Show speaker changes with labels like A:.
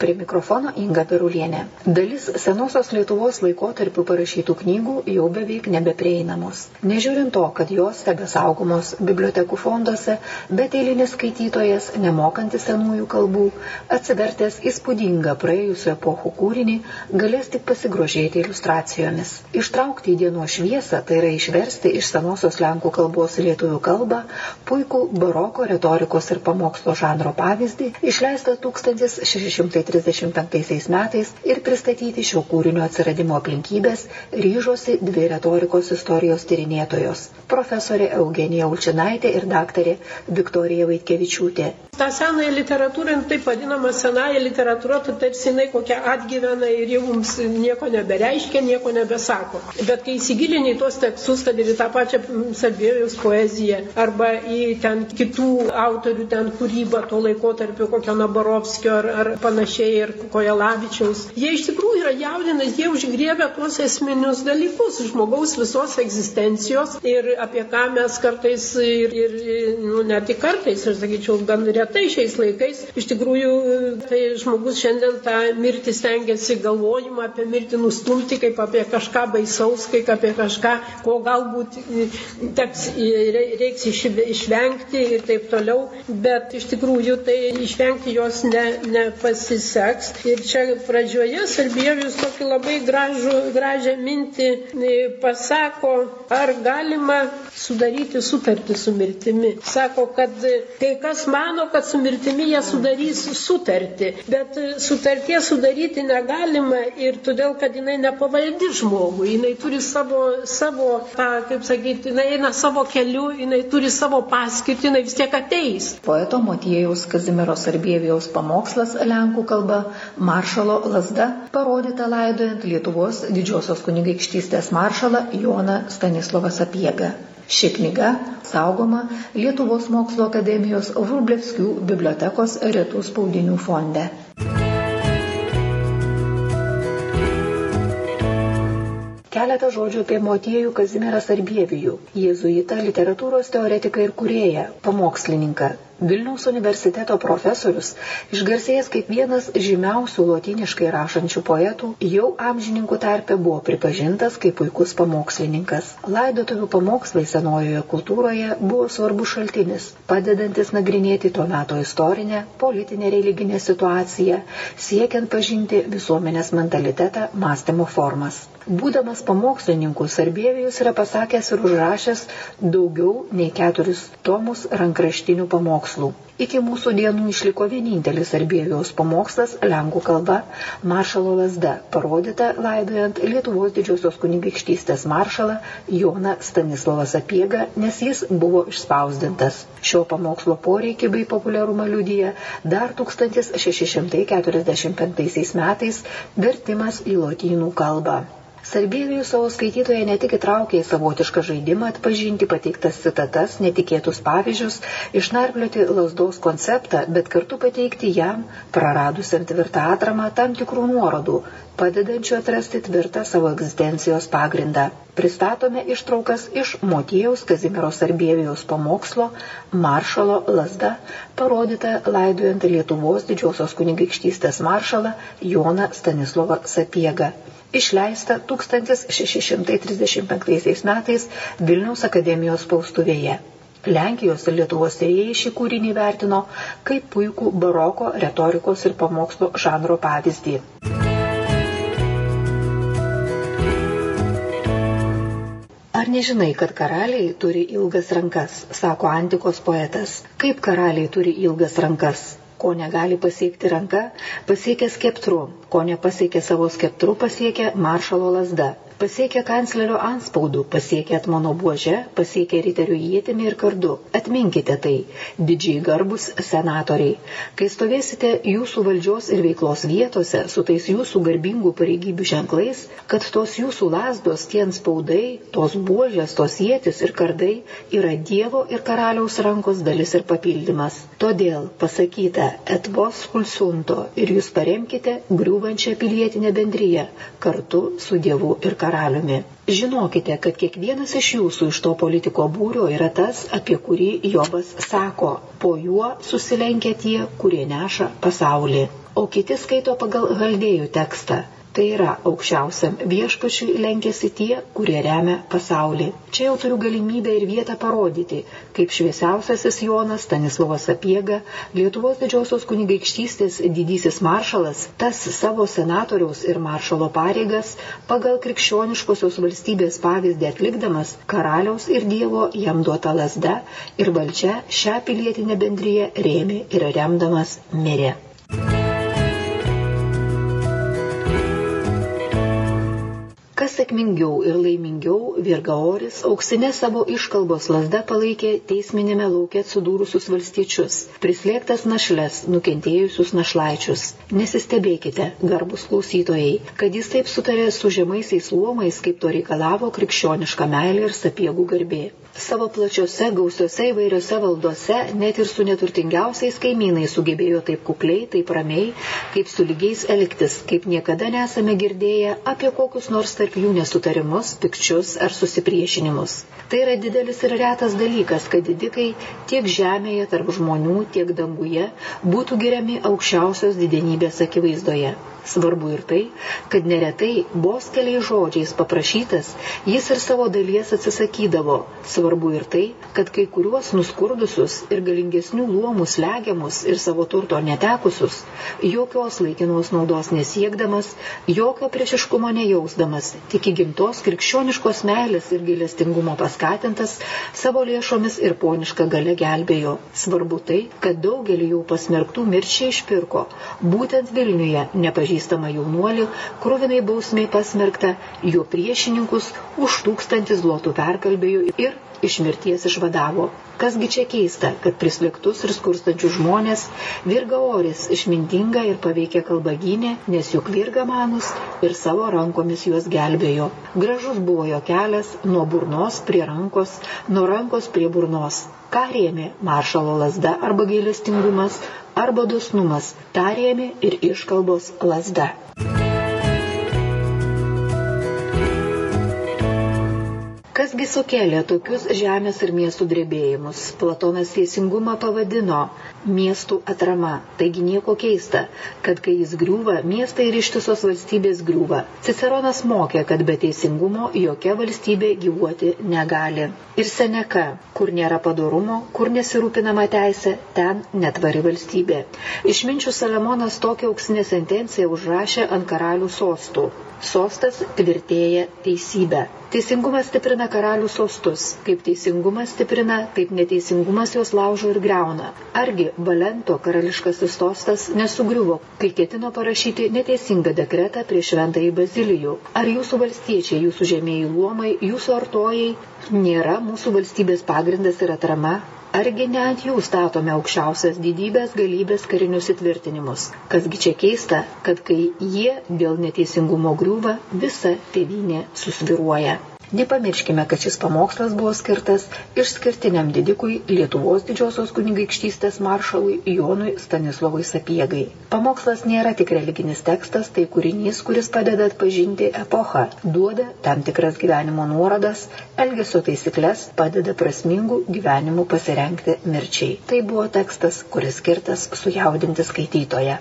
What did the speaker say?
A: Prie mikrofono Inga Pirulienė. Dalis senosios Lietuvos laikotarpių parašytų knygų jau beveik nebeprieinamos. Nežiūrint to, kad jos tebesaugomos bibliotekų fonduose, bet eilinis skaitytojas, nemokantis senųjų kalbų, atsivertęs įspūdingą praėjusių epochų kūrinį, galės tik pasigrožėti iliustracijomis. Ištraukti į dienos šviesą, tai yra išversti iš senosios lenkų kalbos lietuvių kalbą, puikų baroko retorikos ir pamokslo žanro pavyzdį, išleista 1600. 1935 metais ir pristatyti šio kūrinio atsiradimo aplinkybės ryžosi dvi retorikos istorijos tyrinėtojos - profesorė Eugenija Ulčinaitė ir daktarė Viktorija Vaitkevičiūtė.
B: Ta senąją literatūrą, nu, taip vadinama senąją literatūrą, tai tarsi jinai kokią atgyvena ir jau mums nieko nebereiškia, nieko nebesako. Bet kai įsigilini į tuos tekstus, kad ir į tą pačią Salvėjus poeziją arba į ten kitų autorių ten kūrybą to laikotarpio, kokio Nabarovskio ar, ar panašiai, ir Kojalavičiaus. Jie iš tikrųjų yra jaudinas, jie užgriebia tuos esminius dalykus žmogaus visos egzistencijos ir apie ką mes kartais ir, ir nu, ne tik kartais, aš sakyčiau, gan retai šiais laikais, iš tikrųjų tai žmogus šiandien tą mirtį stengiasi galvojimą apie mirtį nustumti kaip apie kažką baisaus, kaip apie kažką, ko galbūt teks, reiks išvengti ir taip toliau, bet iš tikrųjų tai išvengti jos ne, nepasiseks. Ir čia pradžioje Salbievius tokį labai gražų, gražią mintį e, pasako, ar galima sudaryti sutartį su mirtimi. Sako, kad kai kas mano, kad su mirtimi jie sudarys sutartį, bet sutarties sudaryti negalima ir todėl, kad jinai nepavaldi žmogui, jinai turi savo, savo tą, kaip sakyti, jinai eina savo keliu, jinai turi savo paskirtį, jinai vis tiek ateis.
A: Poeto Motiejaus Kazimiero Sarbievijaus pamokslas Lenkų kalba Maršalo lasda parodyta laidojant Lietuvos didžiosios kunigaikštystės maršalą Joną Stanislovą Sapiegą. Ši knyga saugoma Lietuvos mokslo akademijos Vrublevskių bibliotekos retų spaudinių fonde. Keletą žodžių apie motiejų Kazimierą Sarbievijų, jėzuitą, literatūros teoretiką ir kurėją, pamokslininką, Vilniaus universiteto profesorius, išgarsėjęs kaip vienas žymiausių lotyniškai rašančių poetų, jau amžininkų tarpe buvo pripažintas kaip puikus pamokslininkas. Laidotuvių pamokslai senojoje kultūroje buvo svarbus šaltinis, padedantis nagrinėti to meto istorinę, politinę, religinę situaciją, siekiant pažinti visuomenės mentalitetą, mąstymo formas. Būdamas pamokslininku, Sarbievijus yra pasakęs ir užrašęs daugiau nei keturis tomus rankraštinių pamokslų. Iki mūsų dienų išliko vienintelis Arbėvijos pamokslas lenkų kalba Maršalo lasda, parodyta laidojant Lietuvos didžiosios kunigaikštystės maršalą Joną Stanislavą Sapiegą, nes jis buvo išspausdintas. Šio pamokslo poreikį bei populiarumą liudyja dar 1645 metais vertimas į lotynų kalbą. Sarbievijus savo skaitytoje ne tik įtraukė į savotišką žaidimą atpažinti pateiktas citatas, netikėtus pavyzdžius, išnarplioti lasdos konceptą, bet kartu pateikti jam, praradusiam tvirtą atramą, tam tikrų nuorodų, padedančių atrasti tvirtą savo egzistencijos pagrindą. Pristatome ištraukas iš Motiejaus Kazimiero Sarbievijaus pamokslo Maršalo lasda, parodyta laidojant Lietuvos didžiosios kunigaikštystės maršalą Joną Stanislovą Sapiegą išleista 1635 metais Vilniaus akademijos spaustuvėje. Lenkijos ir Lietuvos tyrėjai šį kūrinį vertino kaip puikų baroko retorikos ir pamokslo žanro pavyzdį. Ar nežinai, kad karaliai turi ilgas rankas, sako antikos poetas. Kaip karaliai turi ilgas rankas? Ko negali pasiekti ranka, pasiekia skeptru, ko nepasiekia savo skeptru, pasiekia maršalo lasda pasiekia kanclerio anspaudų, pasiekia atmano buožę, pasiekia riterių jėtimi ir kardu. Atminkite tai, didžiai garbus senatoriai. Kai stovėsite jūsų valdžios ir veiklos vietose su tais jūsų garbingų pareigybių ženklais, kad tos jūsų lasdos, tie anspaudai, tos buožės, tos jėtis ir kardai yra Dievo ir karaliaus rankos dalis ir papildymas. Todėl pasakyta et vos kulsunto ir jūs paremkite griūvančią pilietinę bendryją kartu su Dievu ir karaliaus karaliumi. Žinokite, kad kiekvienas iš jūsų iš to politiko būrio yra tas, apie kurį Jobas sako, po juo susilenkia tie, kurie neša pasaulį. O kiti skaito pagal Haldėjų tekstą. Tai yra aukščiausiam viešpačiui lenkėsi tie, kurie remia pasaulį. Čia jau turiu galimybę ir vietą parodyti, kaip šviesiausiasis Jonas Stanislavas Apiega, Lietuvos didžiosios kunigaikštystės didysis maršalas, tas savo senatoriaus ir maršalo pareigas pagal krikščioniškosios valstybės pavyzdį atlikdamas karaliaus ir Dievo jam duota lasda ir valdžia šią pilietinę bendryje rėmė ir remdamas mirė. Kas sėkmingiau ir laimingiau Virgaoris auksinė savo iškalbos lasda palaikė teisminėme laukia atsidūrusius valstiečius, prislėgtas našles, nukentėjusius našlaičius. Nesistebėkite, garbus klausytojai, kad jis taip sutarė su žemaisiais luomais, kaip to reikalavo krikščioniška meilė ir sapiegų garbė. Savo plačiose, gausiose įvairiose valdose, net ir su neturtingiausiais kaimynais sugebėjo taip kukliai, taip ramiai, kaip su lygiais elgtis, kaip niekada nesame girdėję apie kokius nors tarp jų nesutarimus, pikčius ar susipriešinimus. Tai yra didelis ir retas dalykas, kad didikai tiek žemėje tarp žmonių, tiek danguje būtų geriami aukščiausios didenybės akivaizdoje. Svarbu ir tai, kad neretai vos keliais žodžiais paprašytas, jis ir savo dalies atsisakydavo. Svarbu ir tai, kad kai kuriuos nuskurdusius ir galingesnių luomų slegiamus ir savo turto netekusius, jokios laikinos naudos nesiekdamas, jokio priešiškumo nejausdamas, tik įgimtos krikščioniškos meilės ir gailestingumo paskatintas, savo lėšomis ir ponišką gale gelbėjo. Svarbu tai, kad daugelį jau pasmerktų mirčiai išpirko, būtent Vilniuje nepažįstamą nepažįstamą jaunuolį, krovinai bausmiai pasmerkta, jo priešininkus už tūkstantį zlotų perkalbėjo ir iš mirties išvadavo. Kasgi čia keista, kad prislėgtus ir skurstančius žmonės virga oris išmintinga ir paveikia kalbagynė, nes juk virga manus ir savo rankomis juos gelbėjo. Gražus buvo jo kelias nuo burnos prie rankos, nuo rankos prie burnos. Ką rėmė maršalo lasda arba gailestingumas, arba dosnumas, tą rėmė ir iškalbos lasda. Kasgi sukėlė tokius žemės ir miestų drebėjimus? Platonas teisingumą pavadino miestų atrama. Taigi nieko keista, kad kai jis griūva, miestai ir ištisos valstybės griūva. Ciceronas mokė, kad be teisingumo jokia valstybė gyvuoti negali. Ir Seneka, kur nėra padarumo, kur nesirūpinama teisė, ten netvari valstybė. Išminčių Saliamonas tokią auksinę sentenciją užrašė ant karalių sostų. Sostas tvirtėja teisybę. Teisingumas stiprina karalių sostus. Kaip teisingumas stiprina, taip neteisingumas juos laužo ir greuna. Argi Valento karališkasis sostas nesugriuvo, kai ketino parašyti neteisingą dekretą prieš šventąjį Bazilijų? Ar jūsų valstiečiai, jūsų žemėjai luomai, jūsų artojai nėra mūsų valstybės pagrindas ir atrama? Argi ne ant jų statome aukščiausias didybės galybės karinius įtvirtinimus? Kasgi čia keista, kad kai jie dėl neteisingumo griūva, visa tėvynė susviruoja. Nepamirškime, kad šis pamokslas buvo skirtas išskirtiniam didikui Lietuvos didžiosios kunigaikštystės maršalui Jonui Stanislovui Sapiegai. Pamokslas nėra tik religinis tekstas, tai kūrinys, kuris padeda atpažinti epochą, duoda tam tikras gyvenimo nuorodas, elgesio taisyklės, padeda prasmingų gyvenimų pasirenkti mirčiai. Tai buvo tekstas, kuris skirtas sujaudinti skaitytoje.